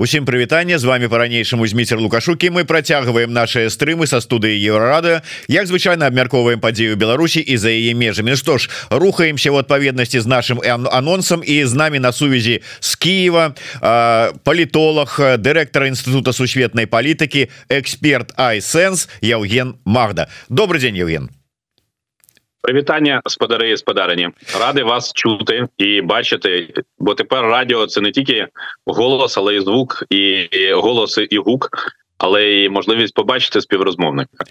Усім прывітанне з вами па-ранейшаму Зміцер Лукашук і. Мы працягваем нашы стрымы со студыі Еўрарадыё як звычайно абмярковаем падзеі ў Беларусі і за яе межамі. Што ж рухаемся в адпаведнасці з нашым анонсам і з нами на сувязі з Кіева палітолаг дырэктар Інститута сусветнай палітыкі эксперт iSANS Яўген Магда. Добры дзень Яўген Привітання, сподари і сподарині. Ради вас чути і бачити. Бо тепер радіо це не тільки голос, але й звук, і голос і гук але й можливість побачити співрозмовника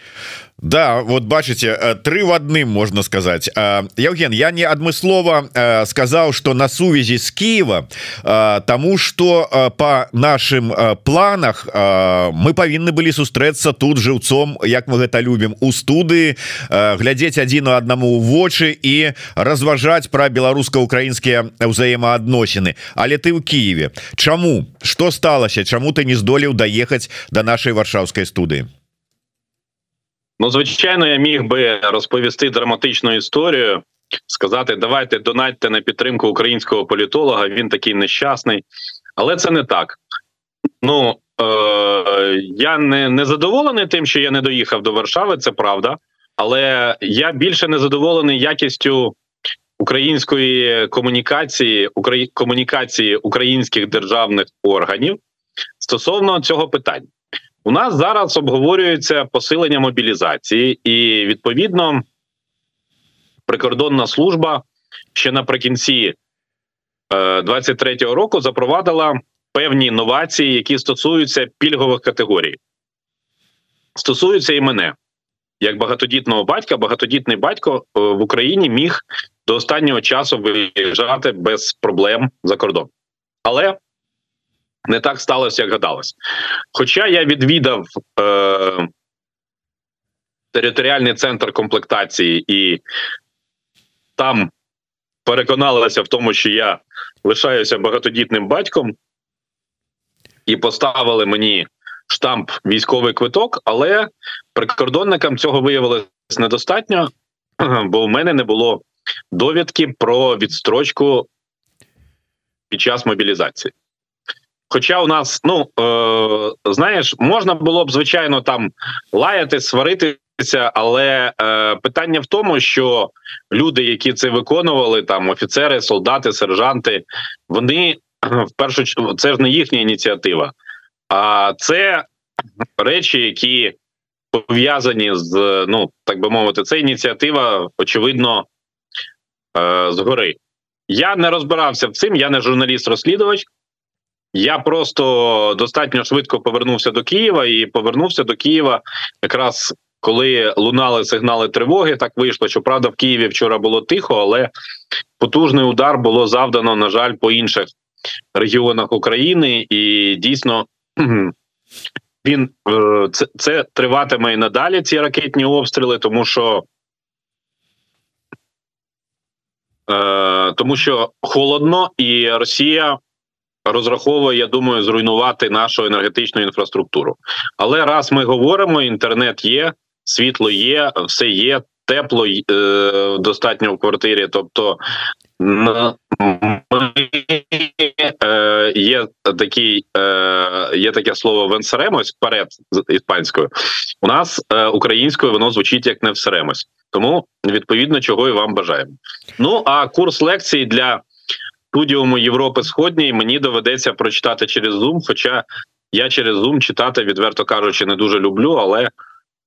Да вот бачыце три в адным можна сказать Евген я не адмыслова сказаў что на сувязі з Киева тому что по нашим планах мы павінны былі сустрэцца тут жыўцом як мы гэта любім у студыі глядзець адзіну аднаму ў вочы і разважаць про беларуска-украінскія ўзаемаадносіны. Але ты ў Киеве Чаму? Что сталася? Чаму ты не здолеў даехаць до нас нашої Варшавської студії? Ну, звичайно, я міг би розповісти драматичну історію, сказати: давайте донатьте на підтримку українського політолога. Він такий нещасний, але це не так. Ну е- я не, не задоволений тим, що я не доїхав до Варшави. Це правда, але я більше не задоволений якістю української комунікації, украї- комунікації українських державних органів стосовно цього питання. У нас зараз обговорюється посилення мобілізації, і відповідно прикордонна служба ще наприкінці 23-го е, року запровадила певні новації, які стосуються пільгових категорій. Стосуються і мене як багатодітного батька, багатодітний батько е, в Україні міг до останнього часу виїжджати без проблем за кордон. Але не так сталося, як гадалось. Хоча я відвідав е, територіальний центр комплектації, і там переконалися в тому, що я лишаюся багатодітним батьком, і поставили мені штамп військовий квиток, але прикордонникам цього виявилось недостатньо, бо в мене не було довідки про відстрочку під час мобілізації. Хоча у нас, ну е, знаєш, можна було б звичайно там лаяти, сваритися, але е, питання в тому, що люди, які це виконували, там офіцери, солдати, сержанти, вони в першу чергу це ж не їхня ініціатива, а це речі, які пов'язані з ну так би мовити, це ініціатива, очевидно, е, згори. Я не розбирався в цим, я не журналіст-розслідувач. Я просто достатньо швидко повернувся до Києва і повернувся до Києва якраз коли лунали сигнали тривоги. Так вийшло, що правда в Києві вчора було тихо, але потужний удар було завдано, на жаль, по інших регіонах України, і дійсно він е, це, це триватиме і надалі. Ці ракетні обстріли, тому що. Е, тому що холодно, і Росія розраховує, я думаю, зруйнувати нашу енергетичну інфраструктуру. Але раз ми говоримо: інтернет є, світло є, все є, тепло е, достатньо в квартирі. Тобто ми, е, є такий, е, є таке слово венсеремось вперед з іспанською. У нас е, українською воно звучить як не всеремось. Тому відповідно чого і вам бажаємо. Ну а курс лекцій для студіуму Європи Сходній мені доведеться прочитати через Zoom, Хоча я через Zoom читати, відверто кажучи, не дуже люблю, але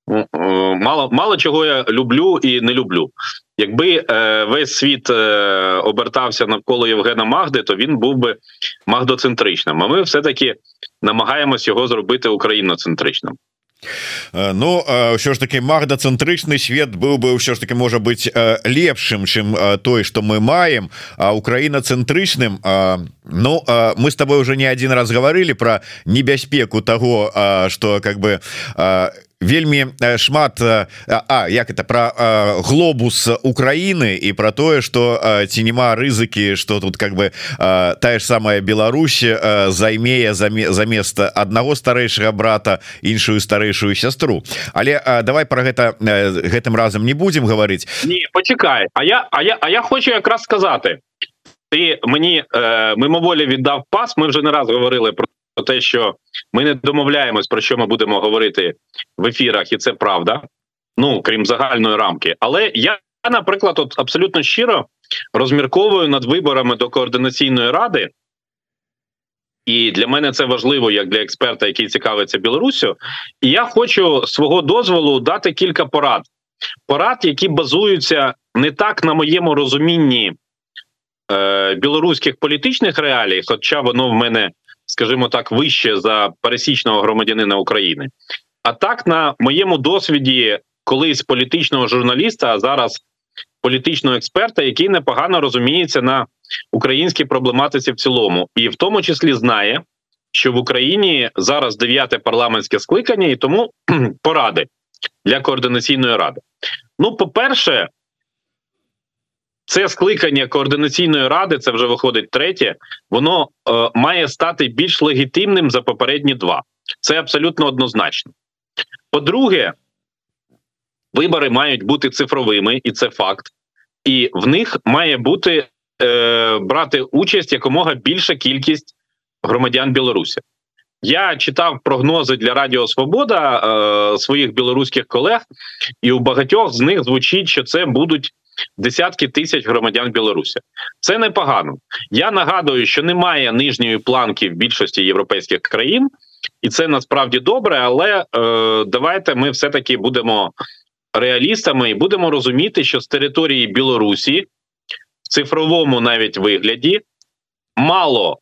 ну, е, мало мало чого я люблю і не люблю. Якби е, весь світ е, обертався навколо Євгена Магди, то він був би магдоцентричним. А ми все таки намагаємось його зробити україноцентричним. Э, Ну ўсё ж таки магдацэнтрычны свет быў бы ўсё ж таки можа быть э, лепшым чым э, той что мы маем. А Украіна цэнтрычным Ну мы с тобой уже не один раз говорили про небяспеку того что как бы вельмі э, шмат э, А як это про э, глобус Украины і про тое что ці нема рызыкі что тут как бы тая ж самая Беларусь займее замест аднаго старэйшага брата іншую старэйшую сястру але давай про гэта гэтым разам не будем говорить не почекай А я А я А я хочу якраз сказати ти мені е, мимоволі віддав пас. Ми вже не раз говорили про те, що ми не домовляємось про що ми будемо говорити в ефірах, і це правда. Ну крім загальної рамки. Але я, наприклад, от абсолютно щиро розмірковую над виборами до координаційної ради. І для мене це важливо як для експерта, який цікавиться Білоруссю. І я хочу свого дозволу дати кілька порад. Порад, які базуються не так на моєму розумінні е, білоруських політичних реалій, хоча воно в мене, скажімо так, вище за пересічного громадянина України, а так на моєму досвіді колись політичного журналіста, а зараз політичного експерта, який непогано розуміється на українській проблематиці в цілому, і в тому числі знає, що в Україні зараз дев'яте парламентське скликання, і тому поради для координаційної ради. Ну, по-перше, це скликання координаційної ради, це вже виходить третє. Воно е, має стати більш легітимним за попередні два. Це абсолютно однозначно. По-друге, вибори мають бути цифровими, і це факт. І в них має бути е, брати участь якомога більша кількість громадян Білорусі. Я читав прогнози для Радіо Свобода е, своїх білоруських колег, і у багатьох з них звучить, що це будуть десятки тисяч громадян Білорусі. Це непогано. Я нагадую, що немає нижньої планки в більшості європейських країн, і це насправді добре. Але е, давайте ми все таки будемо реалістами і будемо розуміти, що з території Білорусі в цифровому навіть вигляді мало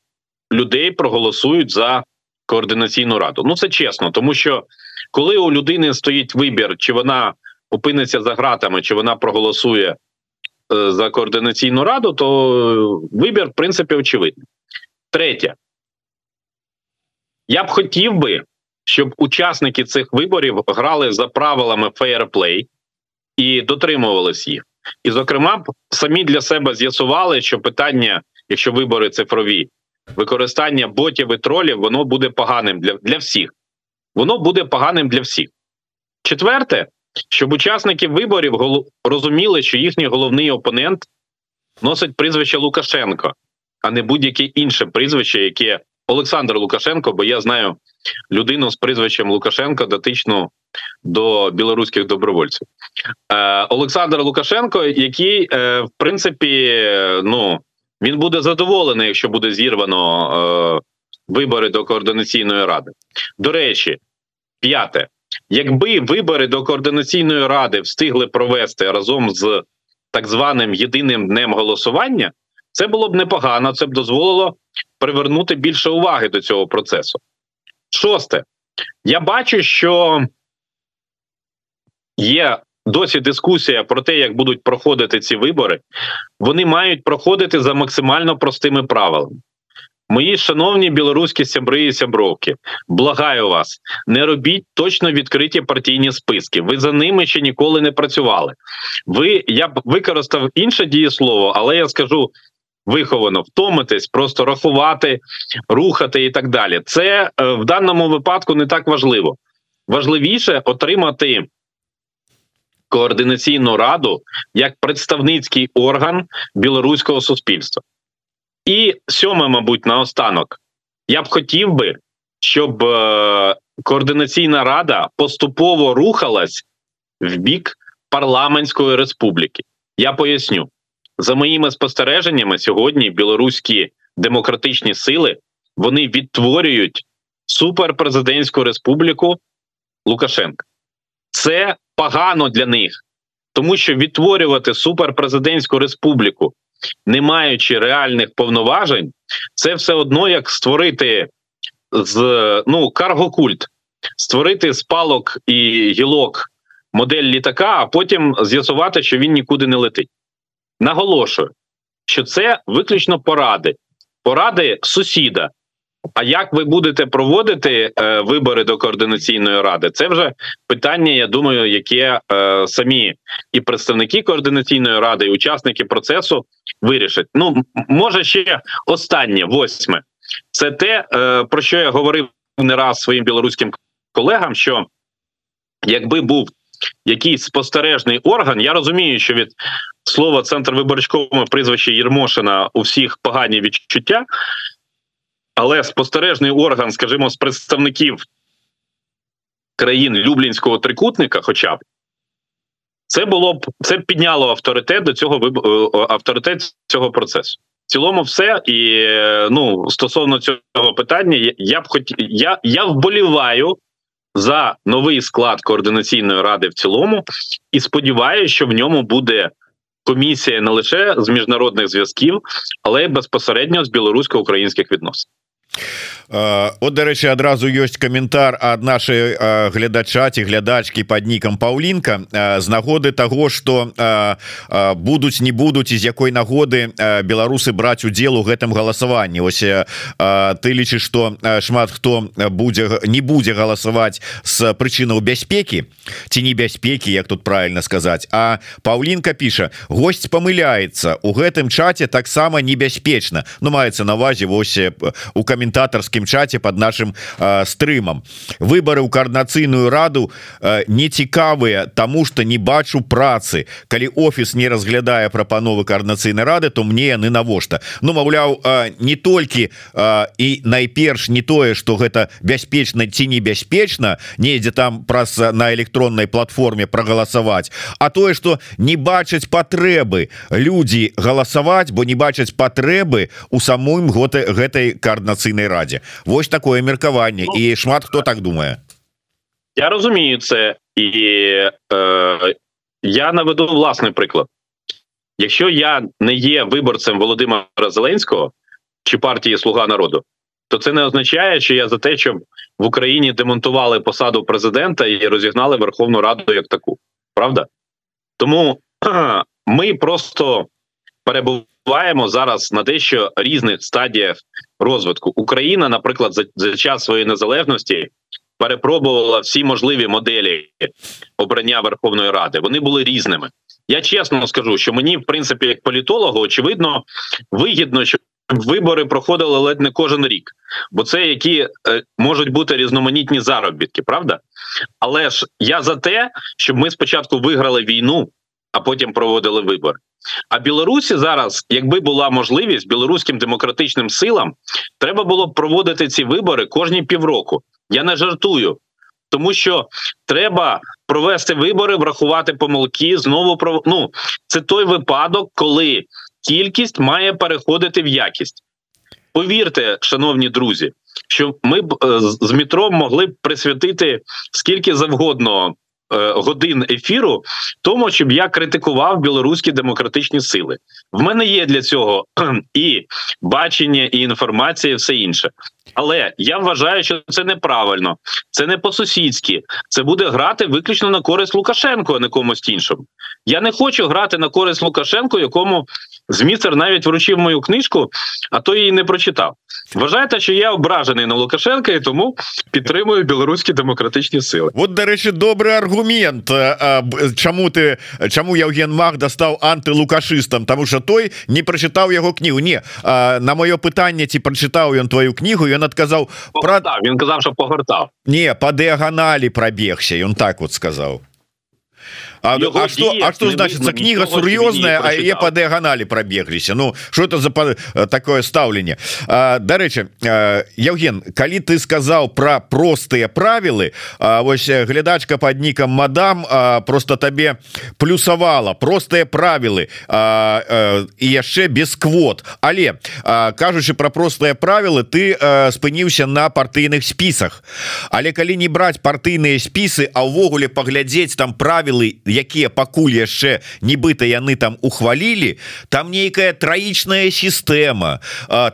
людей проголосують за координаційну раду. Ну це чесно, тому що коли у людини стоїть вибір, чи вона опиниться за ґратами, чи вона проголосує за координаційну раду, то вибір, в принципі, очевидний. Третє, я б хотів би, щоб учасники цих виборів грали за правилами фейерплей і дотримувалися їх. І, зокрема, самі для себе з'ясували, що питання, якщо вибори цифрові, використання ботів і тролів, воно буде поганим для, для всіх. Воно буде поганим для всіх. Четверте, щоб учасники виборів розуміли, що їхній головний опонент носить прізвище Лукашенко, а не будь-яке інше прізвище, яке Олександр Лукашенко, бо я знаю людину з прізвищем Лукашенко дотичну до білоруських добровольців. Е, Олександр Лукашенко, який, е, в принципі, ну він буде задоволений, якщо буде зірвано е, вибори до координаційної ради. До речі, п'яте. Якби вибори до координаційної ради встигли провести разом з так званим єдиним днем голосування, це було б непогано. Це б дозволило привернути більше уваги до цього процесу. Шосте, я бачу, що є досі дискусія про те, як будуть проходити ці вибори. Вони мають проходити за максимально простими правилами. Мої шановні білоруські сябри і сябровки, благаю вас, не робіть точно відкриті партійні списки. Ви за ними ще ніколи не працювали. Ви я б використав інше дієслово, але я скажу виховано втомитись, просто рахувати, рухати і так далі. Це е, в даному випадку не так важливо. Важливіше отримати координаційну раду як представницький орган білоруського суспільства. І сьоме, мабуть, наостанок, я б хотів би, щоб е, координаційна рада поступово рухалась в бік парламентської республіки. Я поясню за моїми спостереженнями сьогодні білоруські демократичні сили вони відтворюють суперпрезидентську республіку Лукашенка. Це погано для них, тому що відтворювати суперпрезидентську республіку, не маючи реальних повноважень, це все одно як створити з ну каргокульт, створити з палок і гілок модель літака, а потім з'ясувати, що він нікуди не летить. Наголошую, що це виключно поради, поради сусіда. А як ви будете проводити е, вибори до координаційної ради? Це вже питання, я думаю, яке е, самі і представники координаційної ради, і учасники процесу вирішать. Ну може ще останнє восьме. Це те, е, про що я говорив не раз своїм білоруським колегам. Що якби був якийсь спостережний орган, я розумію, що від слова центр виборчкому прізвище Єрмошина у всіх погані відчуття. Але спостережний орган, скажімо, з представників країн Люблінського трикутника, хоча б це було б це підняло авторитет до цього е, авторитет цього процесу. В цілому, все і ну стосовно цього питання, я б хотів, я, я вболіваю за новий склад координаційної ради в цілому, і сподіваюся, що в ньому буде комісія не лише з міжнародних зв'язків, але й безпосередньо з білорусько-українських відносин. От дарэчы адразу ёсць каментар ад нашай глядача ці глядачкі под нікам Паўлінка з нагоды того что будуць не будуць з якой нагоды беларусы браць удзел у гэтым галасаванні. Ось ты лічыш что шмат хто будзе не будзе галасаваць з прычынаў бяспекі ці небяспекі як тут правильно сказаць. А Паўлінка піша гость памыляецца. У гэтым чаце таксама небяспечна Ну маецца навазе вось у каментатарскі грамадскім чате под нашим э, стрымам выборы ў коорднацыйную раду э, не цікавыя тому что не бачу працы. Калі офіс не разглядае прапановы коорднацыйнай рады то мне яны навошта. Ну маўляў э, не толькі э, і найперш не тое что гэта бяспечна ці небяспечна недзе там праз на электроннай платформе прогаласаваць а тое что не бачаць патрэбы людзі галасаваць бо не бачаць патрэбы у самым готы гэтай коорднацыйнай радзе Вось такое меркаванне і шмат хто так думае Я разумею це і е, я наведу власний приклад. Якщо я не є виборцем Володимира Зеленського чи партії Слуга народу, то це не означає, що я за те, щоб в Україні демонтували посаду президента і розігнали Верховну Раду як таку. Правда? Тому ми просто перебуваємо зараз на дещо різних стадіях розвитку. Україна, наприклад, за, за час своєї незалежності перепробувала всі можливі моделі обрання Верховної Ради. Вони були різними. Я чесно скажу, що мені, в принципі, як політологу, очевидно, вигідно, що вибори проходили ледь не кожен рік, бо це які е, можуть бути різноманітні заробітки, правда? Але ж я за те, щоб ми спочатку виграли війну, а потім проводили вибори. А Білорусі зараз, якби була можливість білоруським демократичним силам, треба було б проводити ці вибори кожні півроку. Я не жартую, тому що треба провести вибори, врахувати помилки. Знову про ну це той випадок, коли кількість має переходити в якість. Повірте, шановні друзі, що ми б е, з Мітром могли б присвятити скільки завгодно годин ефіру, тому щоб я критикував білоруські демократичні сили. В мене є для цього і бачення, і інформація, і все інше. Але я вважаю, що це неправильно, це не по-сусідськи. Це буде грати виключно на користь Лукашенко, а не комусь іншому. Я не хочу грати на користь Лукашенко, якому змістер навіть вручив мою книжку, а то її не прочитав. Вважаєте, що я ображений на Лукашенка і тому підтримую білоруські демократичні сили. От, до речі, добрий аргумент. Чому ти чому Євген Магда став антилукашистом? Тому що той не прочитав його книгу. Ні, на моє питання, чи прочитав він твою книгу, він відказав про він казав, що погортав. Ні, по діагоналі пробігся. Він так от сказав. А, а что а что значится книга сур'ёзная а е по дыагоналі пробегліся Ну что это за такое стаўленне дарэчы Евген калі ты сказал про простыя правілы Вось глядачка под нікам мадам просто табе плюсавала простыя правілы і яшчэ без квот але кажучы про простыя правілы ты спыніўся на партыйных спісах але калі не браць партыйныя спісы а ўвогуле паглядзець там правілы якія пакуль яшчэ нібыта яны там ухвалілі там нейкая траічная сістэма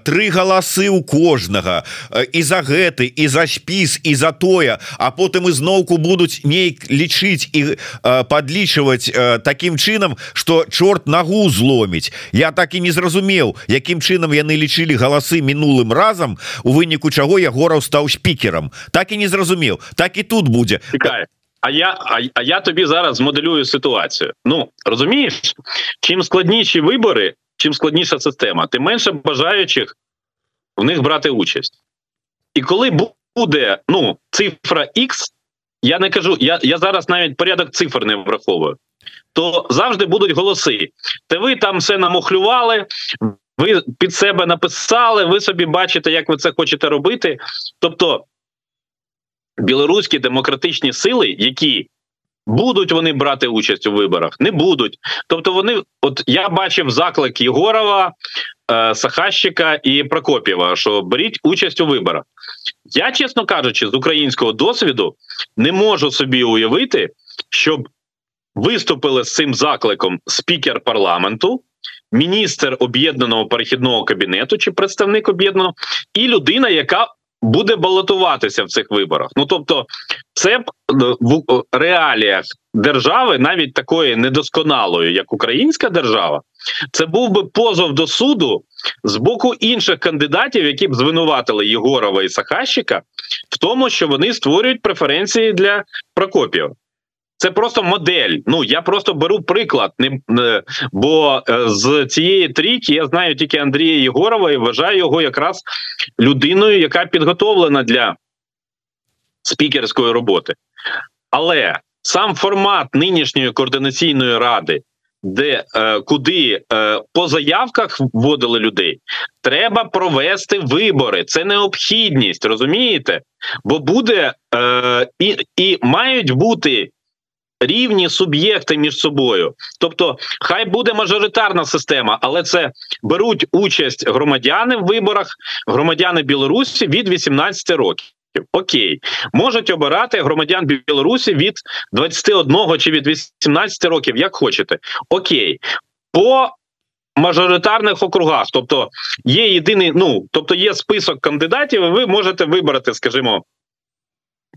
тры галасы у кожнага і за гэты і за спіс і за тое а потым ізноўку будуць нейк лічыць і подлічваць таким чынам что чорт нагу зломіць. Я так і не зразумеў якім чынам яны лічылі галасы мінулым разам у выніку чаго я гораў стаў спікерам. Так і не зразумеў. Так і тут будзе а я а, а я тобі зараз змоделюю ситуацію. Ну розумієш, чим складніші вибори, чим складніша система, тим менше бажаючих в них брати участь. І коли буде ну цифра X, я не кажу, я я зараз навіть порядок цифр не враховую, то завжди будуть голоси. Та ви там все намухлювали, ви під себе написали, ви собі бачите, як ви це хочете робити. Тобто білоруські демократичні сили, які будуть вони брати участь у виборах, не будуть. Тобто, вони, от я бачив заклик Єгорова, е, Сахащика і Прокопєва, що беріть участь у виборах. Я, чесно кажучи, з українського досвіду не можу собі уявити, щоб виступили з цим закликом спікер парламенту. Міністр об'єднаного перехідного кабінету чи представник об'єднаного, і людина, яка буде балотуватися в цих виборах. Ну тобто, це б е, в реаліях держави, навіть такої недосконалої, як українська держава, це був би позов до суду з боку інших кандидатів, які б звинуватили Єгорова і Сахащика, в тому, що вони створюють преференції для Прокопіва. Це просто модель. Ну я просто беру приклад, не, бо е, з цієї трійки я знаю тільки Андрія Єгорова і вважаю його якраз людиною, яка підготовлена для спікерської роботи. Але сам формат нинішньої координаційної ради, де е, куди е, по заявках вводили людей, треба провести вибори. Це необхідність, розумієте? Бо буде і, і мають бути рівні суб'єкти між собою. Тобто, хай буде мажоритарна система, але це беруть участь громадяни в виборах, громадяни Білорусі від 18 років. Окей, можуть обирати громадян Білорусі від 21 чи від 18 років, як хочете. Окей, по мажоритарних округах, тобто є єдиний, ну тобто є список кандидатів, і ви можете вибрати, скажімо,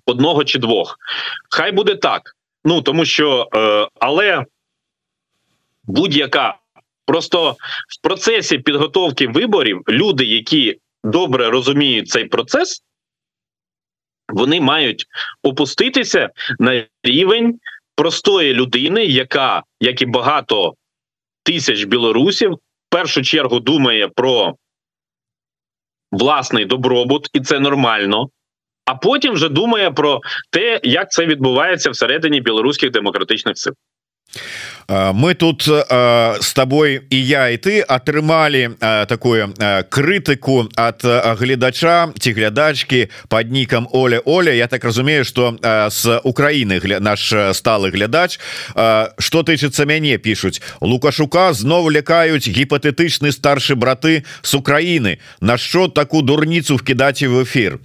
одного чи двох. Хай буде так. Ну тому що е, але будь-яка. Просто в процесі підготовки виборів люди, які добре розуміють цей процес, вони мають опуститися на рівень простої людини, яка, як і багато тисяч білорусів, в першу чергу думає про власний добробут, і це нормально а потім вже думає про те, як це відбувається всередині білоруських демократичних сил. мы тут э, с тобой і я і ты атрымалі э, такую э, крытыку от гледача ці глядачки под нікам Оля Оля Я так разумею что с Украины гля... наш сталы глядач что тычыцца мяне пишутць лукашука зноў лякаюць гіпатетычны старшы браты с Украины на що таку дурніцу вкідаць в эфир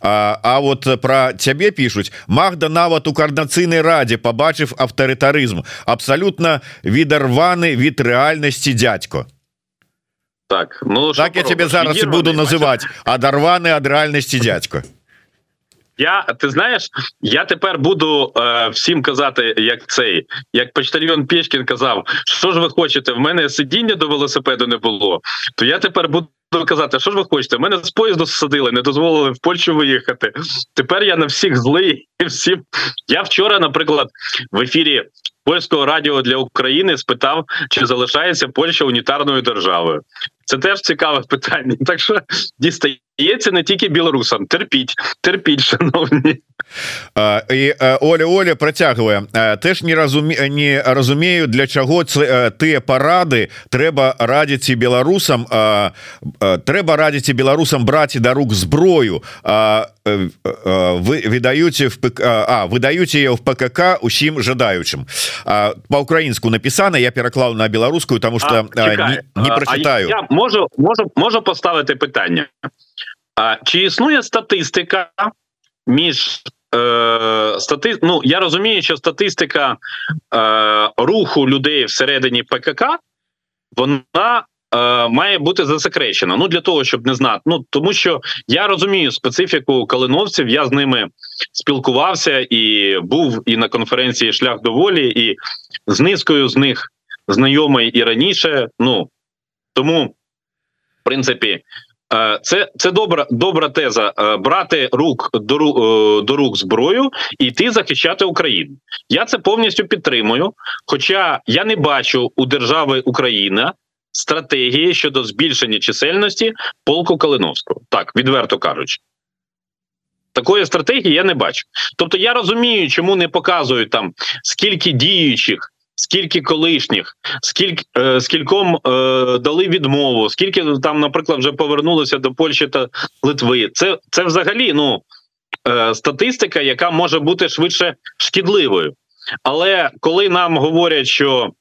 А, а вот про цябе пишутць Магда нават у каарднацыйнай радзе побачыв аўтарытарызм абсолютно відарваны від рэальнасці дядько так ну так я тебе зараз і буду называть адарваны ад рэальнасці дядько Я ти знаєш, я тепер буду е, всім казати, як цей, як почтальйон Пєшкін казав, що ж ви хочете? В мене сидіння до велосипеду не було. То я тепер буду казати, що ж ви хочете? Мене з поїзду садили, не дозволили в Польщу виїхати. Тепер я на всіх злий. всім. Я вчора, наприклад, в ефірі польського радіо для України спитав, чи залишається Польща унітарною державою. Це теж цікаве питання. Так що дістається не тільки білорусам. Терпіть, терпіть, шановні. і Оля Оля працягвае теж не разуме не разумею для чаго тыя парады трэба радзіць і беларусам трэба радзіць і беларусам браць да рук зброю. Вы выдаюце в а выдаюце ее в ПКК усім жадаючым по-украінску напісана я пераклаў на беларускую тому что а, не, не прочитаю. я можу можу можу поставити питання а чи існує статистика між е, стати... Ну я розумію, що статистика е, руху людей всередині ПКК вона е, має бути засекречена. Ну для того, щоб не знати. Ну тому що я розумію специфіку калиновців. Я з ними спілкувався і був і на конференції Шлях до волі, і з низкою з них знайомий і раніше. Ну тому, в принципі. Е, це це добра добра теза е, брати рук до е, до рук зброю і йти захищати Україну. Я це повністю підтримую. Хоча я не бачу у держави Україна стратегії щодо збільшення чисельності полку Калиновського, так відверто кажучи. Такої стратегії я не бачу. Тобто я розумію, чому не показують там скільки діючих скільки колишніх, скільки е, скільком е, дали відмову, скільки там, наприклад, вже повернулося до Польщі та Литви. Це це взагалі ну е, статистика, яка може бути швидше шкідливою. Але коли нам говорять, що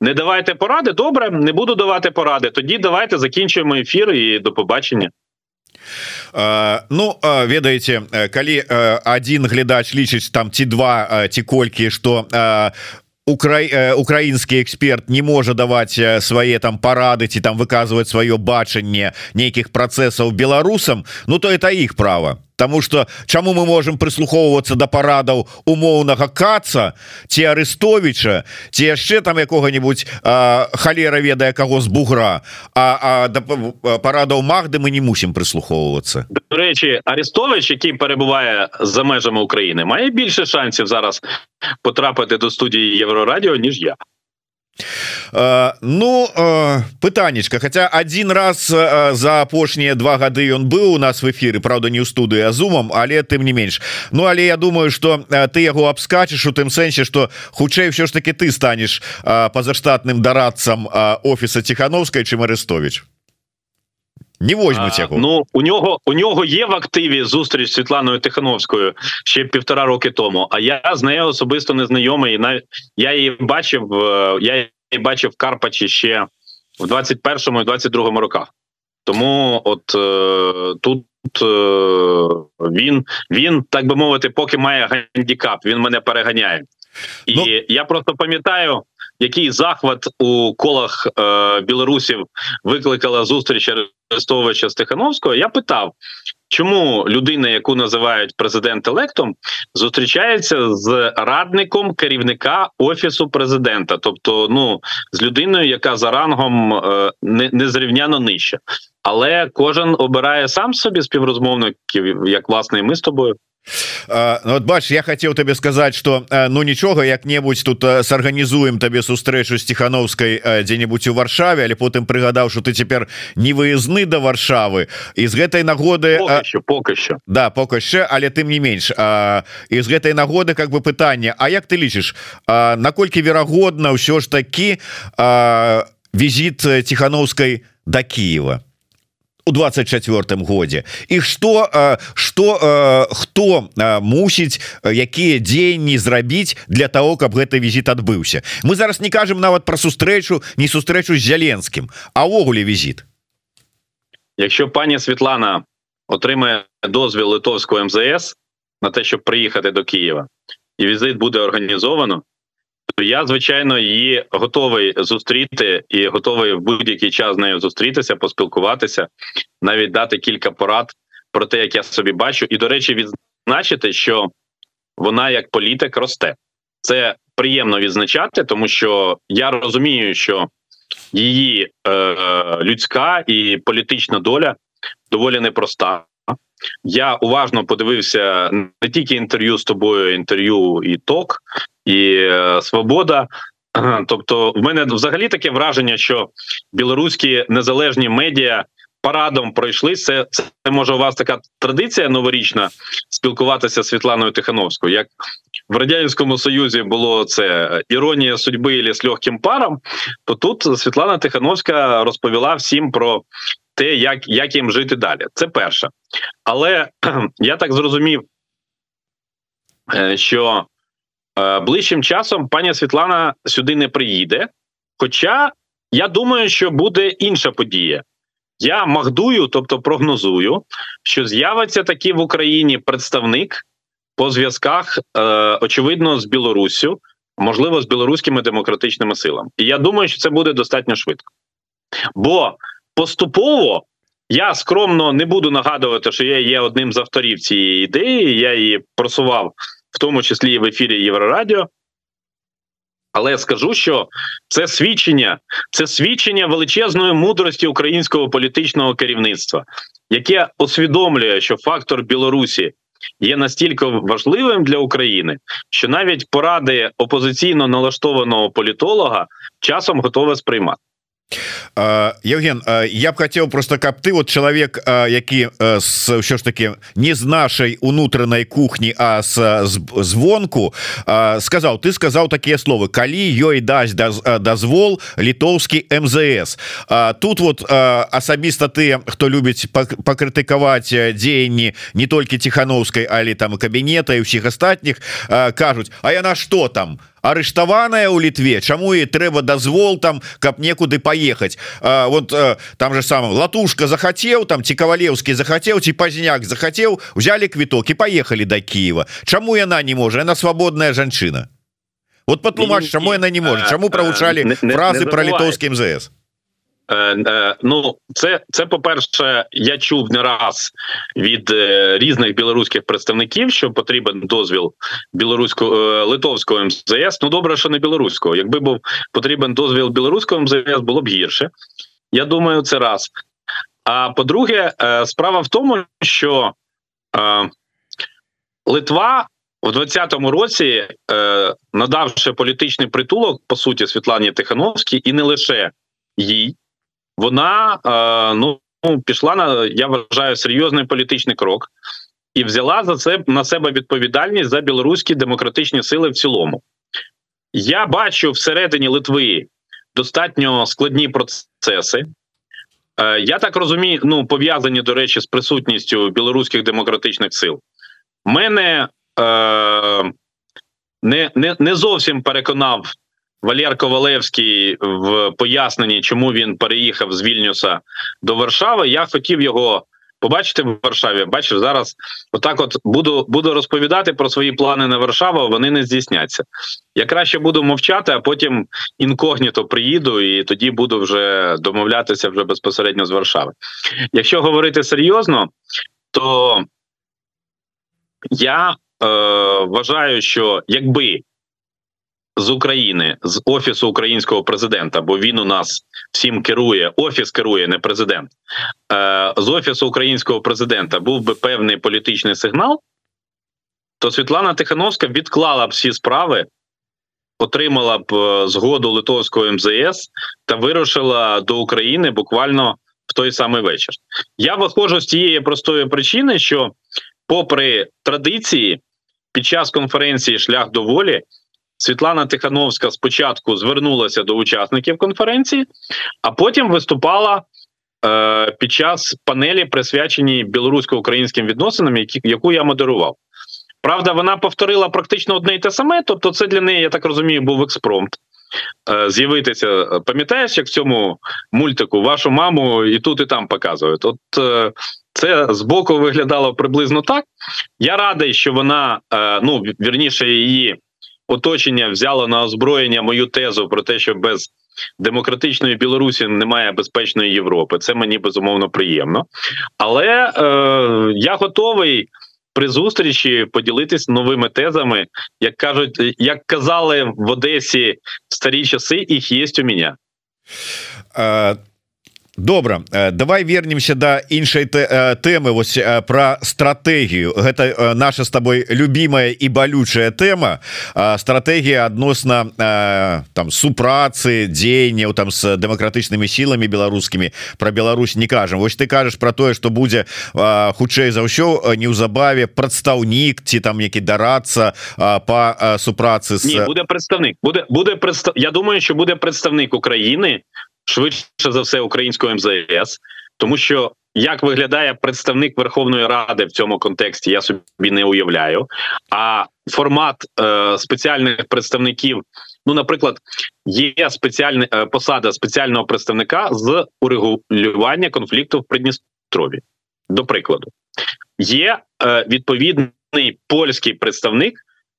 не давайте поради, добре, не буду давати поради. Тоді давайте закінчуємо ефір і до побачення. Uh, ну uh, ведаеце калі uh, один глядач лічыць там ці два ці колькі что укра украінскі эксперт не можа даваць свае там парады ці там выказваць сваё бачанне нейкіх працэсаў беларусам Ну то это іх права Таму что чаму мы можем прыслухоўвацца да парадаў умоўнага каца ці арестовича ці яшчэ там якога-нибудь халера ведае каго з бугра а, а да парадаў Магды мы не мусім прыслухоўвацца До речі арестович який перебувае за межами України мае більше шансів зараз потрапити до студії Єврорадіо ніж я Uh, Ну uh, пытанечка хотя один раз uh, за апошнія два гады он быў у нас в эфиры Праўда не ў студыі а зумом але тым не менш Ну але я думаю что ты яго абскачешь у тым сэнсе что хутчэй все ж таки ты станешь пазаштатным дарадцам офіса тихохановскай чым арестович не возьмуть яго Ну у нього у нього є в активі зустріч з Світланою Тихановською ще півтора роки тому. А я з нею особисто не знайомий. Навіть я її бачив. Я її бачив в Карпачі ще в 21-му і 22-му роках. Тому, от е, тут е, він він так би мовити, поки має гандікап, він мене переганяє, і ну... я просто пам'ятаю який захват у колах е, білорусів викликала зустріч Арестовича Стехановського, я питав, чому людина, яку називають президент-електом, зустрічається з радником керівника офісу президента, тобто ну з людиною, яка за рангом е, не, незрівняно нижча. Але кожен обирає сам собі співрозмовників, як власне, і ми з тобою. Ну, вот бач я хотел тебе сказать что ну нічога як-небудзь тут сарганізуем табе сустрэчу с тихохановской дзе-нибудь у варшаве але потым прыгадаў что ты цяпер не выязны до варшавы. Из гэтай нагоды пока еще да пока яшчэ але тым не менш из гэтай нагоды как бы пытанне А як ты лічыш наколькі верагодна ўсё ж таки візит тихохановской до Киева у 24 годзе і что что хто мусіць якія дзеянні зрабіць для того каб гэты візіт адбыўся? Мы зараз не кажам нават про сустрэчу не сустрэчу з зяленскім а увогуле візіт. Якщо пані Світлана отримає дозвіл литовського МЗС на те, щоб приїхати до Києва, і візит буде організовано, я звичайно її готовий зустріти і готовий в будь-який час з нею зустрітися, поспілкуватися, навіть дати кілька порад про те, як я собі бачу, і до речі, відзначити, що вона як політик росте. Це приємно відзначати, тому що я розумію, що її е, людська і політична доля доволі непроста. Я уважно подивився не тільки інтерв'ю з тобою, інтерв'ю і ток, і е, свобода. Тобто, в мене взагалі таке враження, що білоруські незалежні медіа парадом пройшли. Це це може у вас така традиція новорічна спілкуватися з Світланою Тихановською. Як в радянському союзі було це іронія судьби і з легким паром, то тут Світлана Тихановська розповіла всім про те, як як їм жити далі. Це перше. Але я так зрозумів, е, що е, ближчим часом пані Світлана сюди не приїде. Хоча я думаю, що буде інша подія. Я магдую, тобто прогнозую, що з'явиться таки в Україні представник по зв'язках, е, очевидно, з Білоруссю, можливо, з білоруськими демократичними силами. І я думаю, що це буде достатньо швидко. Бо поступово я скромно не буду нагадувати, що я є одним з авторів цієї ідеї. Я її просував в тому числі і в ефірі Єврорадіо. Але скажу, що це свідчення, це свідчення величезної мудрості українського політичного керівництва, яке усвідомлює, що фактор Білорусі є настільки важливим для України, що навіть поради опозиційно налаштованого політолога часом готове сприймати. Евген я б хотел просто каб ты вот человек які ўсё ж таки не з нашай унутранай кухні а с звонку сказал ты сказал такія словы калі ёй дасць дазвол літоўскі МЗС тут вот асабіста ты хто любіць пакрытыкаваць дзеянні не толькі тихохановскай але там кабінета і ўсіх астатніх кажуць А яна что там арыштаваная у літве Чаму і трэба дазвол там каб некуды поехать? А, вот а, там же сам латушка захацеў там ці кавалеўскі захацеў ці пазняк захацеў взяли квіток і поехали до Киева. Чаму яна не можа она свабодная жанчына вот патлумач чаму яна не можа Чаму правучалі фразы про літоўскі МЗС ну, це це по перше, я чув не раз від е, різних білоруських представників, що потрібен дозвіл білоруського литовського МЗС. Ну добре, що не білоруського. Якби був потрібен дозвіл білоруського МЗС, було б гірше. Я думаю, це раз. А по-друге, справа в тому, що Литва. У 20-му році, надавши політичний притулок по суті Світлані Тихановській, і не лише їй, вона е, ну пішла на я вважаю серйозний політичний крок і взяла за це на себе відповідальність за білоруські демократичні сили в цілому. Я бачу всередині Литви достатньо складні процеси. Е, я так розумію, ну пов'язані, до речі, з присутністю білоруських демократичних сил. Мене е, не, не, не зовсім переконав Валєр Ковалевський в поясненні, чому він переїхав з Вільнюса до Варшави. Я хотів його побачити в Варшаві. Бачив зараз, отак, от буду буду розповідати про свої плани на Варшаву. Вони не здійсняться. Я краще буду мовчати, а потім інкогніто приїду, і тоді буду вже домовлятися вже безпосередньо з Варшави. Якщо говорити серйозно, то я е, вважаю, що якби з України з офісу українського президента, бо він у нас всім керує. Офіс керує, не президент. Е, З офісу українського президента був би певний політичний сигнал. То Світлана Тихановська відклала б всі справи, отримала б е, згоду Литовського МЗС та вирушила до України буквально в той самий вечір. Я виходжу з тієї простої причини, що, попри традиції, під час конференції Шлях до волі Світлана Тихановська спочатку звернулася до учасників конференції, а потім виступала е, під час панелі, присвяченій білорусько-українським відносинам, які, яку я модерував. Правда, вона повторила практично одне і те саме. Тобто, це для неї, я так розумію, був експромт. Е, з'явитися, пам'ятаєш, як в цьому мультику вашу маму і тут, і там показують. От е, це збоку виглядало приблизно так. Я радий, що вона, е, ну вірніше, її оточення взяло на озброєння мою тезу про те, що без демократичної Білорусі немає безпечної Європи. Це мені безумовно приємно, але е, я готовий. При зустрічі поділитись новими тезами, як кажуть, як казали в Одесі в старі часи, їх є у мене. Добра давай вернемся до іншай темы вось про стратегію гэта наша с тобой любимая і балючая тема стратегія адносна там супрацы дзеянняў там с демократычнымі сіламі беларускімі. Про Беларусь не кажам. Вось ты кажаш про тое что будзе хутчэй за ўсё неўзабаве прадстаўнік ці там які дарацца по супрацы с... буде представник буде буде представ... Я думаю що буде представник України швидше за все українського МЗС, тому що як виглядає представник Верховної Ради в цьому контексті, я собі не уявляю. А формат е, спеціальних представників, ну, наприклад, є спеціальна е, посада спеціального представника з урегулювання конфлікту в Придністрові. До прикладу, є е, відповідний польський представник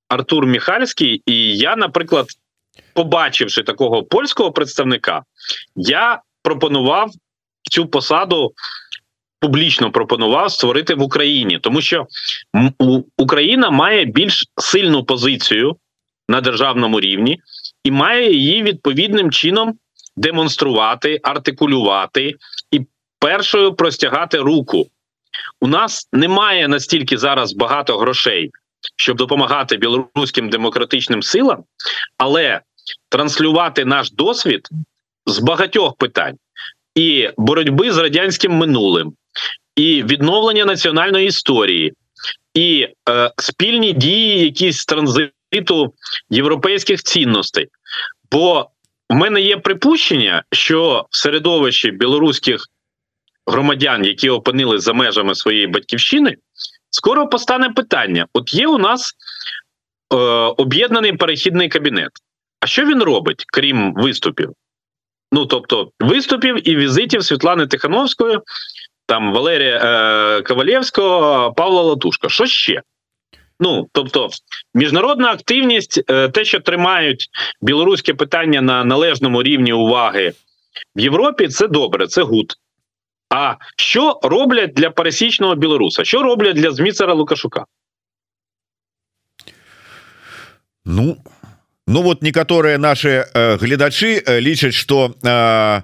Артур Міхальський, і я, наприклад, побачивши такого польського представника, я пропонував цю посаду. Публічно пропонував створити в Україні, тому що Україна має більш сильну позицію на державному рівні і має її відповідним чином демонструвати, артикулювати і першою простягати руку. У нас немає настільки зараз багато грошей, щоб допомагати білоруським демократичним силам, але транслювати наш досвід з багатьох питань і боротьби з радянським минулим, і відновлення національної історії, і е, спільні дії, якісь з транзиту європейських цінностей. Бо в мене є припущення, що в середовищі білоруських громадян, які опинились за межами своєї батьківщини, скоро постане питання: от є у нас е, об'єднаний перехідний кабінет. А що він робить, крім виступів? Ну тобто, виступів і візитів Світлани Тихановської, там Валерія е, Ковалєвського, Павла Латушка. Що ще? Ну тобто, міжнародна активність, е, те, що тримають білоруське питання на належному рівні уваги в Європі, це добре, це good. А що роблять для пересічного білоруса? Що роблять для Зміцера Лукашука? Ну, ну вот некаторыя наши э, гледачы э, лічаць что э,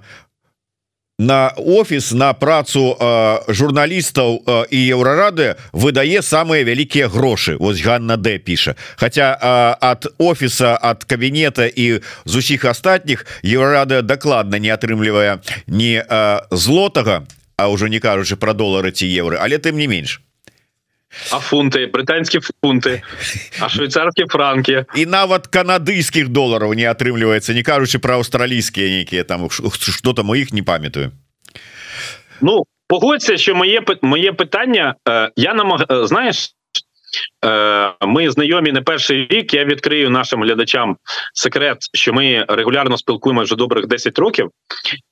на офіс на працу э, журналістаў э, і Еўрарадыё выдае самыя вялікія грошы Вось Ганна Д піша Хаця э, ад офіса ад кабінета і з усіх астатніх Еўрарадыё дакладна не атрымлівае ні э, злотага А ўжо не кажучы про долары ці еўры але тым не менш А фунты брытанскія фунты а швейцарскія франки і нават канадыйскіх долараў не атрымліваецца не кажучы про аўстралійскія нейкія там что там у іх не памятаю Ну погодься що моє моє питання е, я намаг е, знаєш е, ми знайомі не перший рік я відкрию нашим глядачам секрет що ми регулярно спілкуємося вже добрих 10 років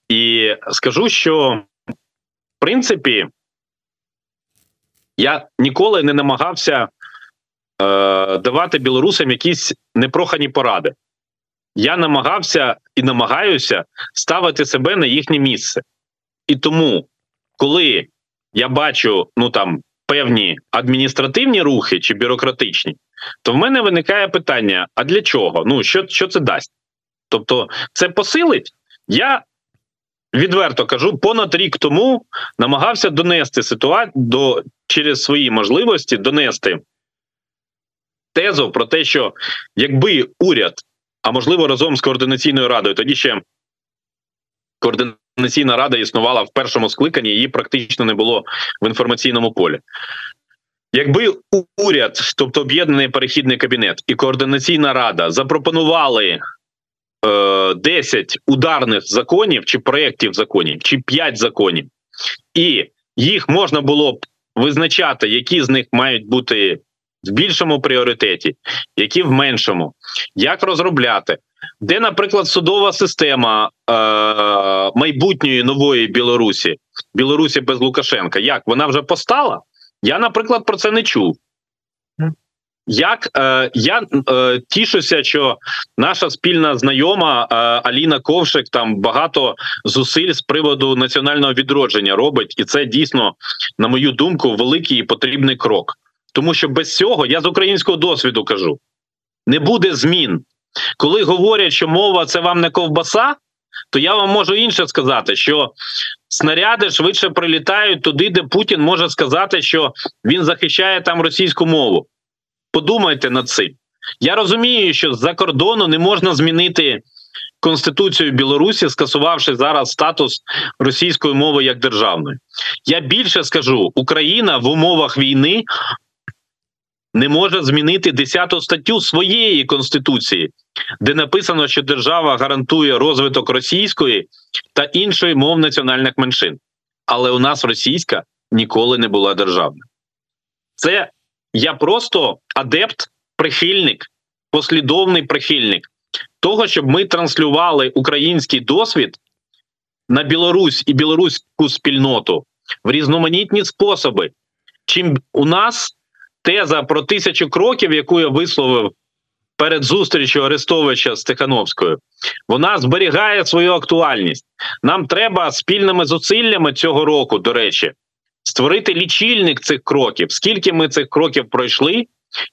і скажу що в принципі я ніколи не намагався е, давати білорусам якісь непрохані поради. Я намагався і намагаюся ставити себе на їхнє місце. І тому, коли я бачу ну там певні адміністративні рухи чи бюрократичні, то в мене виникає питання: а для чого? Ну що що це дасть? Тобто, це посилить. Я відверто кажу, понад рік тому намагався донести ситуацію до через свої можливості донести тезу про те, що якби уряд, а можливо разом з координаційною радою, тоді ще координаційна рада існувала в першому скликанні, її практично не було в інформаційному полі. Якби уряд, тобто об'єднаний перехідний кабінет і координаційна рада запропонували 10 е, ударних законів чи проєктів законів, чи 5 законів, і їх можна було б визначати, які з них мають бути в більшому пріоритеті, які в меншому, як розробляти, де, наприклад, судова система е- майбутньої нової Білорусі, Білорусі без Лукашенка, як? Вона вже постала? Я, наприклад, про це не чув. Як е, я е, тішуся, що наша спільна знайома е, Аліна Ковшик там багато зусиль з приводу національного відродження робить, і це дійсно, на мою думку, великий і потрібний крок. Тому що без цього я з українського досвіду кажу: не буде змін. Коли говорять, що мова це вам не ковбаса, то я вам можу інше сказати, що снаряди швидше прилітають туди, де Путін може сказати, що він захищає там російську мову. Подумайте над цим. Я розумію, що з-за кордону не можна змінити Конституцію Білорусі, скасувавши зараз статус російської мови як державної. Я більше скажу: Україна в умовах війни не може змінити 10 статтю своєї конституції, де написано, що держава гарантує розвиток російської та іншої мов національних меншин. Але у нас російська ніколи не була державною. Це я просто адепт, прихильник, послідовний прихильник того, щоб ми транслювали український досвід на Білорусь і білоруську спільноту в різноманітні способи. Чим у нас теза про тисячу кроків, яку я висловив перед зустрічю Арестовича з Тихановською, вона зберігає свою актуальність. Нам треба спільними зусиллями цього року, до речі, створити лічильник цих кроків, скільки ми цих кроків пройшли,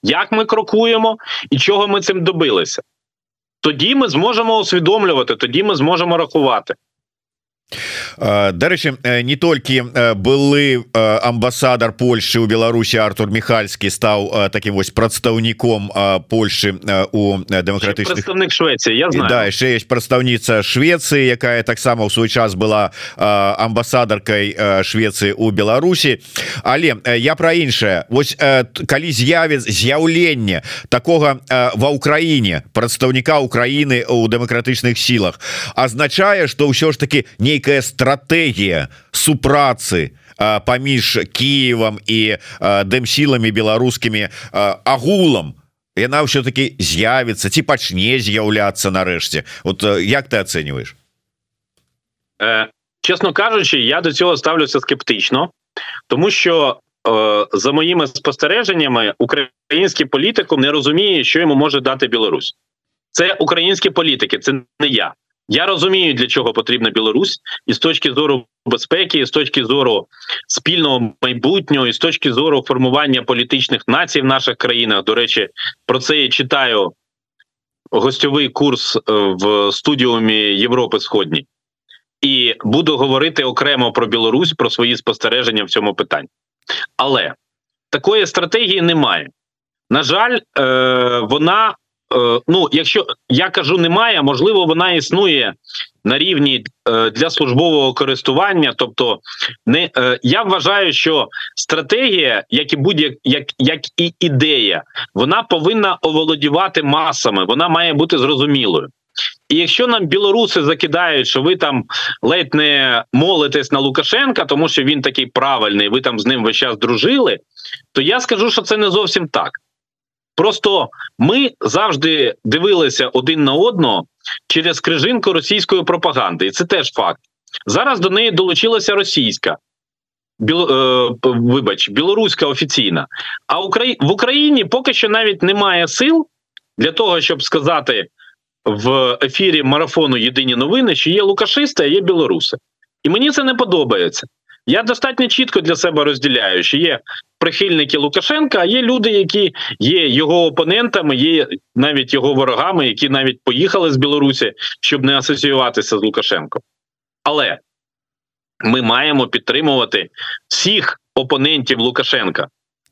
як ми крокуємо і чого ми цим добилися. Тоді ми зможемо усвідомлювати, тоді ми зможемо рахувати. Дарэчы не толькі былы амбасадар Польшы у Беларусі Артур Михальскі стаў таким вось прадстаўніком Польшы у дэмакратычных Швецыі я знаю. да, яшчэ есть прадстаўніца Швецыі якая таксама ў свой час была амбасадаркай Швецыі у Беларусі але я про іншае Вось калі з'явец з'яўлення такога ва ўкраіне прадстаўніка Украіны у дэмакратычных сілах азначае что ўсё ж таки нейкая нейкая стратегія супрацы паміж Киевом і дэмсіламі беларускімі агулам яна все-таки з'явіцца ці пачне з'яўляцца нарэшце вот як ты ацэньваеш э, чесно кажучи я до цього ставлюся скептично тому що е, за моїми спостереженнями український політикум не розуміє що йому може дати Білорусь це українські політики це не я я розумію, для чого потрібна Білорусь, і з точки зору безпеки, і з точки зору спільного майбутнього, і з точки зору формування політичних націй в наших країнах. До речі, про це я читаю гостьовий курс е, в студіумі Європи Сходній. І буду говорити окремо про Білорусь, про свої спостереження в цьому питанні. Але такої стратегії немає. На жаль, е, вона ну, якщо я кажу, немає, можливо, вона існує на рівні е, для службового користування. Тобто, не е, я вважаю, що стратегія, як і будь-як як, як і ідея, вона повинна оволодівати масами, вона має бути зрозумілою. І якщо нам білоруси закидають, що ви там ледь не молитесь на Лукашенка, тому що він такий правильний, ви там з ним весь час дружили, то я скажу, що це не зовсім так. Просто ми завжди дивилися один на одного через крижинку російської пропаганди, і це теж факт. Зараз до неї долучилася російська, біл, е, вибач, білоруська офіційна. А Украї... в Україні поки що навіть немає сил для того, щоб сказати в ефірі марафону Єдині новини, що є Лукашисти, а є білоруси. І мені це не подобається. Я достатньо чітко для себе розділяю, що є прихильники Лукашенка, а є люди, які є його опонентами, є навіть його ворогами, які навіть поїхали з Білорусі, щоб не асоціюватися з Лукашенком. Але ми маємо підтримувати всіх опонентів Лукашенка,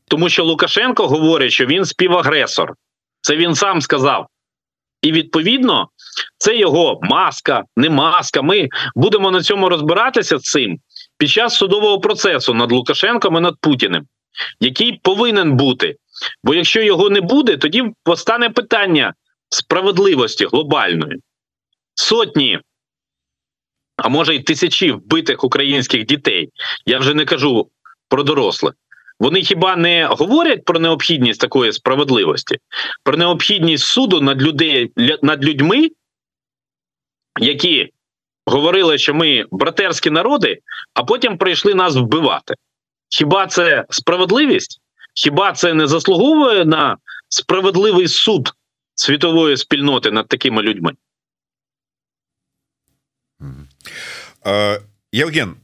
тому що Лукашенко говорить, що він співагресор. Це він сам сказав. І відповідно, це його маска, не маска. Ми будемо на цьому розбиратися з цим під час судового процесу над Лукашенком і над Путіним, який повинен бути. Бо якщо його не буде, тоді постане питання справедливості глобальної. Сотні, а може й тисячі вбитих українських дітей. Я вже не кажу про дорослих. Вони хіба не говорять про необхідність такої справедливості, про необхідність суду над людей над людьми, які говорили, що ми братерські народи, а потім прийшли нас вбивати. Хіба це справедливість? Хіба це не заслуговує на справедливий суд світової спільноти над такими людьми? Євген,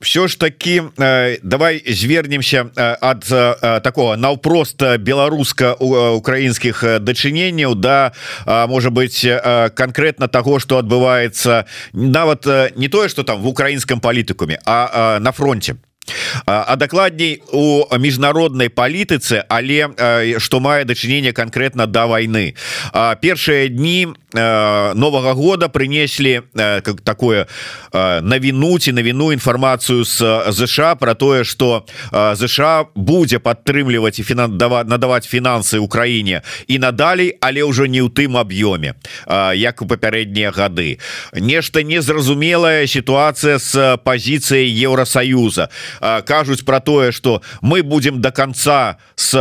все ж таки э, давай звернемся ад э, э, такого наўпрост беларуска-украінскіх дачыненняў да можа быть конкретно того что адбываецца нават не тое что там в украінском палітыкуме а на фронте. А дакладней у міжнароднай палітыцы але что мае дачынение конкретно до да войны першыя дні нового года принеслі как такое навіну ці навіну інфармацыю с ЗША про тое что ЗША будзе падтрымліваць і фінан надаваць фінансы Украіне і надалей але ўжо не ў тым аб'ёме як у папярэднія гады. Нешта незразумелая сітуацыя с пазіцыяй Еўросаюза кажуць про тое что мы будем до конца с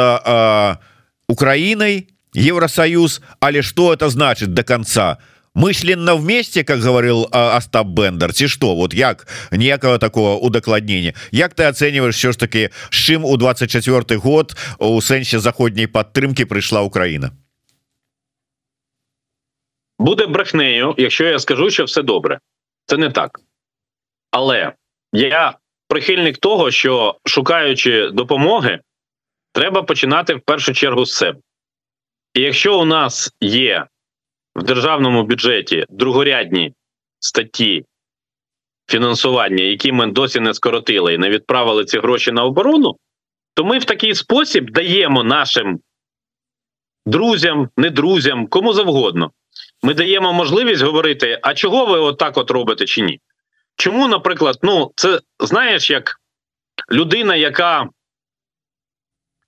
Украиной Евросоюз але что это значит до конца мысленно вместе как говорил Остап Бендер ці что вот як ніякого такого удакладнения Як ты оцениваешь все ж таки с чым у 24 год у сэнсе заходняй падтрымки прыйшла Украина буде брехнею якщо я скажу що все добре це не так але я прихильник того, що шукаючи допомоги, треба починати в першу чергу з себе. І якщо у нас є в державному бюджеті другорядні статті фінансування, які ми досі не скоротили і не відправили ці гроші на оборону, то ми в такий спосіб даємо нашим друзям, не друзям, кому завгодно. Ми даємо можливість говорити: а чого ви отак от робите чи ні? Чому, наприклад, ну, це знаєш, як людина, яка.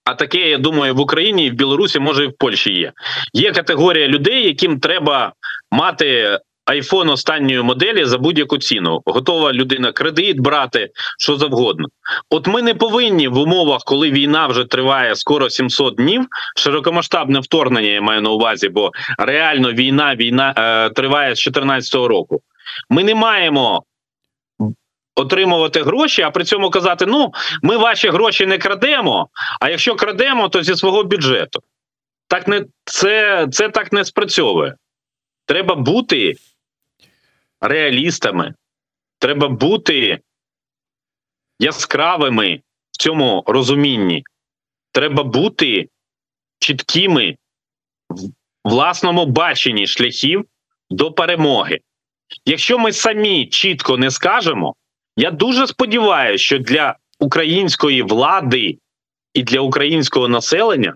А таке, я думаю, в Україні в Білорусі, може, і в Польщі є. Є категорія людей, яким треба мати айфон останньої моделі за будь-яку ціну. Готова людина кредит брати, що завгодно. От ми не повинні в умовах, коли війна вже триває скоро 700 днів. Широкомасштабне вторгнення я маю на увазі, бо реально війна війна е, триває з 2014 року. Ми не маємо. Отримувати гроші, а при цьому казати: ну, ми ваші гроші не крадемо. А якщо крадемо, то зі свого бюджету. Так не це, це так не спрацьовує. Треба бути реалістами. Треба бути яскравими в цьому розумінні. Треба бути чіткими в власному баченні шляхів до перемоги. Якщо ми самі чітко не скажемо, я дуже сподіваюся, що для української влади і для українського населення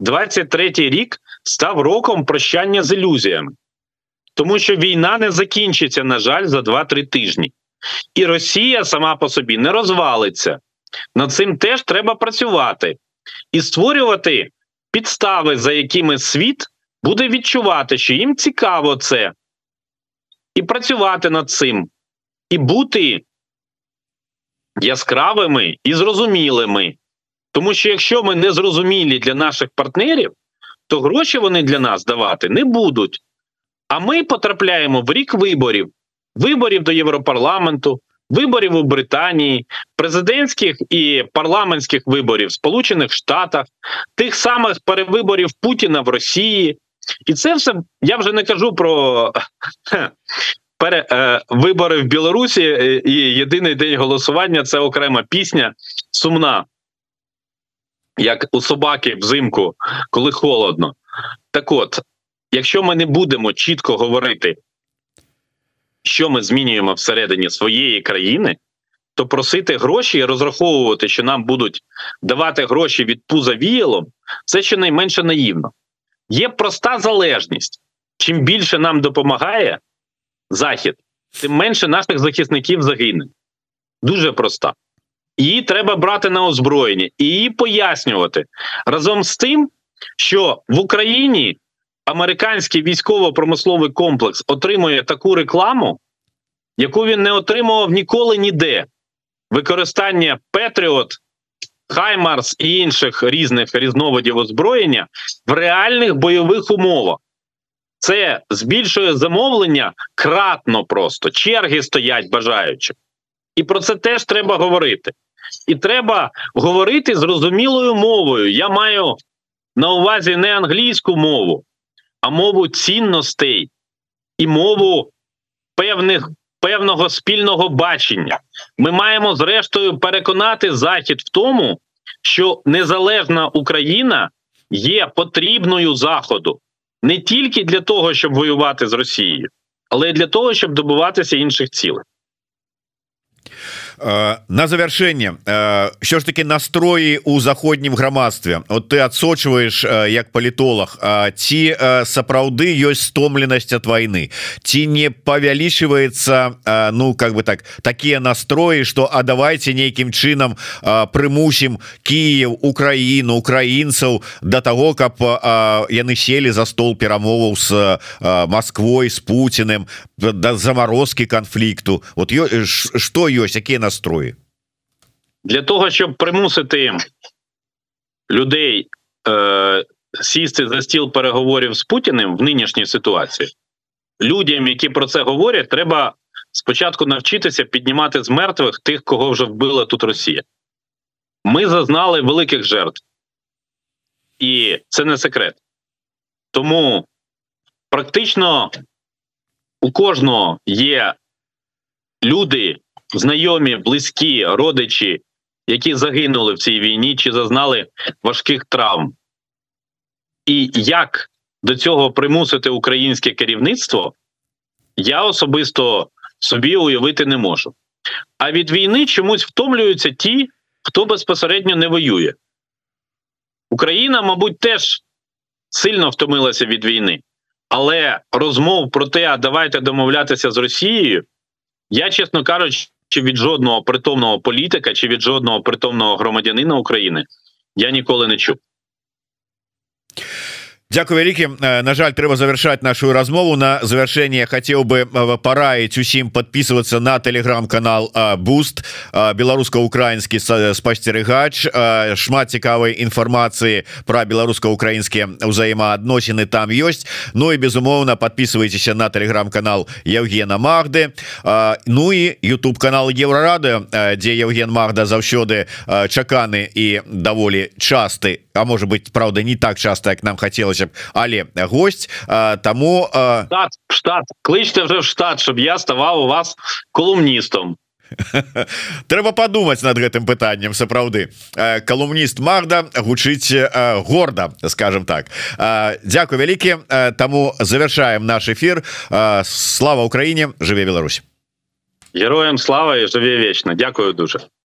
23-й рік став роком прощання з ілюзіями. Тому що війна не закінчиться, на жаль, за 2-3 тижні, і Росія сама по собі не розвалиться. Над цим теж треба працювати і створювати підстави, за якими світ буде відчувати, що їм цікаво це, і працювати над цим, і бути яскравими і зрозумілими. Тому що якщо ми не зрозумілі для наших партнерів, то гроші вони для нас давати не будуть. А ми потрапляємо в рік виборів: виборів до Європарламенту, виборів у Британії, президентських і парламентських виборів в Сполучених Штатах, тих самих перевиборів Путіна в Росії. І це все я вже не кажу про пере, е, вибори в Білорусі. Е, і єдиний день голосування це окрема пісня сумна, як у собаки взимку, коли холодно. Так от, Якщо ми не будемо чітко говорити, що ми змінюємо всередині своєї країни, то просити гроші і розраховувати, що нам будуть давати гроші від пуза віялом, це щонайменше наївно. Є проста залежність. Чим більше нам допомагає Захід, тим менше наших захисників загине. Дуже проста. Її треба брати на озброєння і її пояснювати разом з тим, що в Україні американський військово-промисловий комплекс отримує таку рекламу, яку він не отримував ніколи ніде. Використання Петріот, Хаймарс і інших різних різновидів озброєння в реальних бойових умовах. Це збільшує замовлення кратно просто. Черги стоять бажаючи. І про це теж треба говорити. І треба говорити зрозумілою мовою. Я маю на увазі не англійську мову, а мову цінностей і мову певних. Певного спільного бачення ми маємо зрештою переконати Захід в тому, що незалежна Україна є потрібною Заходу не тільки для того, щоб воювати з Росією, але й для того, щоб добуватися інших цілей. Э, на завершэнне що э, ж таки настроі у заходнім грамадстве вот ты адсочваешь э, як палітолог ці сапраўды ёсць стомленасць от войны. Ці не павялічваецца ну как бы так такія настроі что а давайте нейкім чынам прымусім Киев Украіну украінцаў до того каб яны сели за стол перамоваў с Москвой с Путиным до заморозки конфликту вот что ёсць якія на настрої? Для того, щоб примусити людей е, сісти за стіл переговорів з Путіним в нинішній ситуації, людям, які про це говорять, треба спочатку навчитися піднімати з мертвих тих, кого вже вбила тут Росія. Ми зазнали великих жертв, і це не секрет. Тому практично у кожного є люди, знайомі, близькі, родичі, які загинули в цій війні чи зазнали важких травм. І як до цього примусити українське керівництво, я особисто собі уявити не можу. А від війни чомусь втомлюються ті, хто безпосередньо не воює. Україна, мабуть, теж сильно втомилася від війни, але розмов про те, а давайте домовлятися з Росією, я, чесно кажучи, чи від жодного притомного політика, чи від жодного притомного громадянина України я ніколи не чув. Дякую вялікі На жаль трэба завершаць нашу размову. На завяршэнне хацеў бы параіць усім подписываться на телеграм-канал буст беларуска-украінскі спастерегач шмат цікавай інфармацыі про беларуска-украінскія ўзаемаадносіны там ёсць Ну і безумоўна подписывайтеся на телеграм-канал Евгена Марды Ну і YouTube канал еврорады дзе Евген Магда заўсёды чаканы і даволі часты А может быть правда не так часто як нам хотелось б але гость тому штат, штат. Кличте вже в штат щоб я ставав у вас колумністом трэба подумать над гэтым пытанням сапраўды калумніст Магда гучыць горда скажем так. Дякую вялікі тому завершаем наш эфир. Слава Украіне жыве Беларусь. Героям слава і жыве вечна Дякую дуже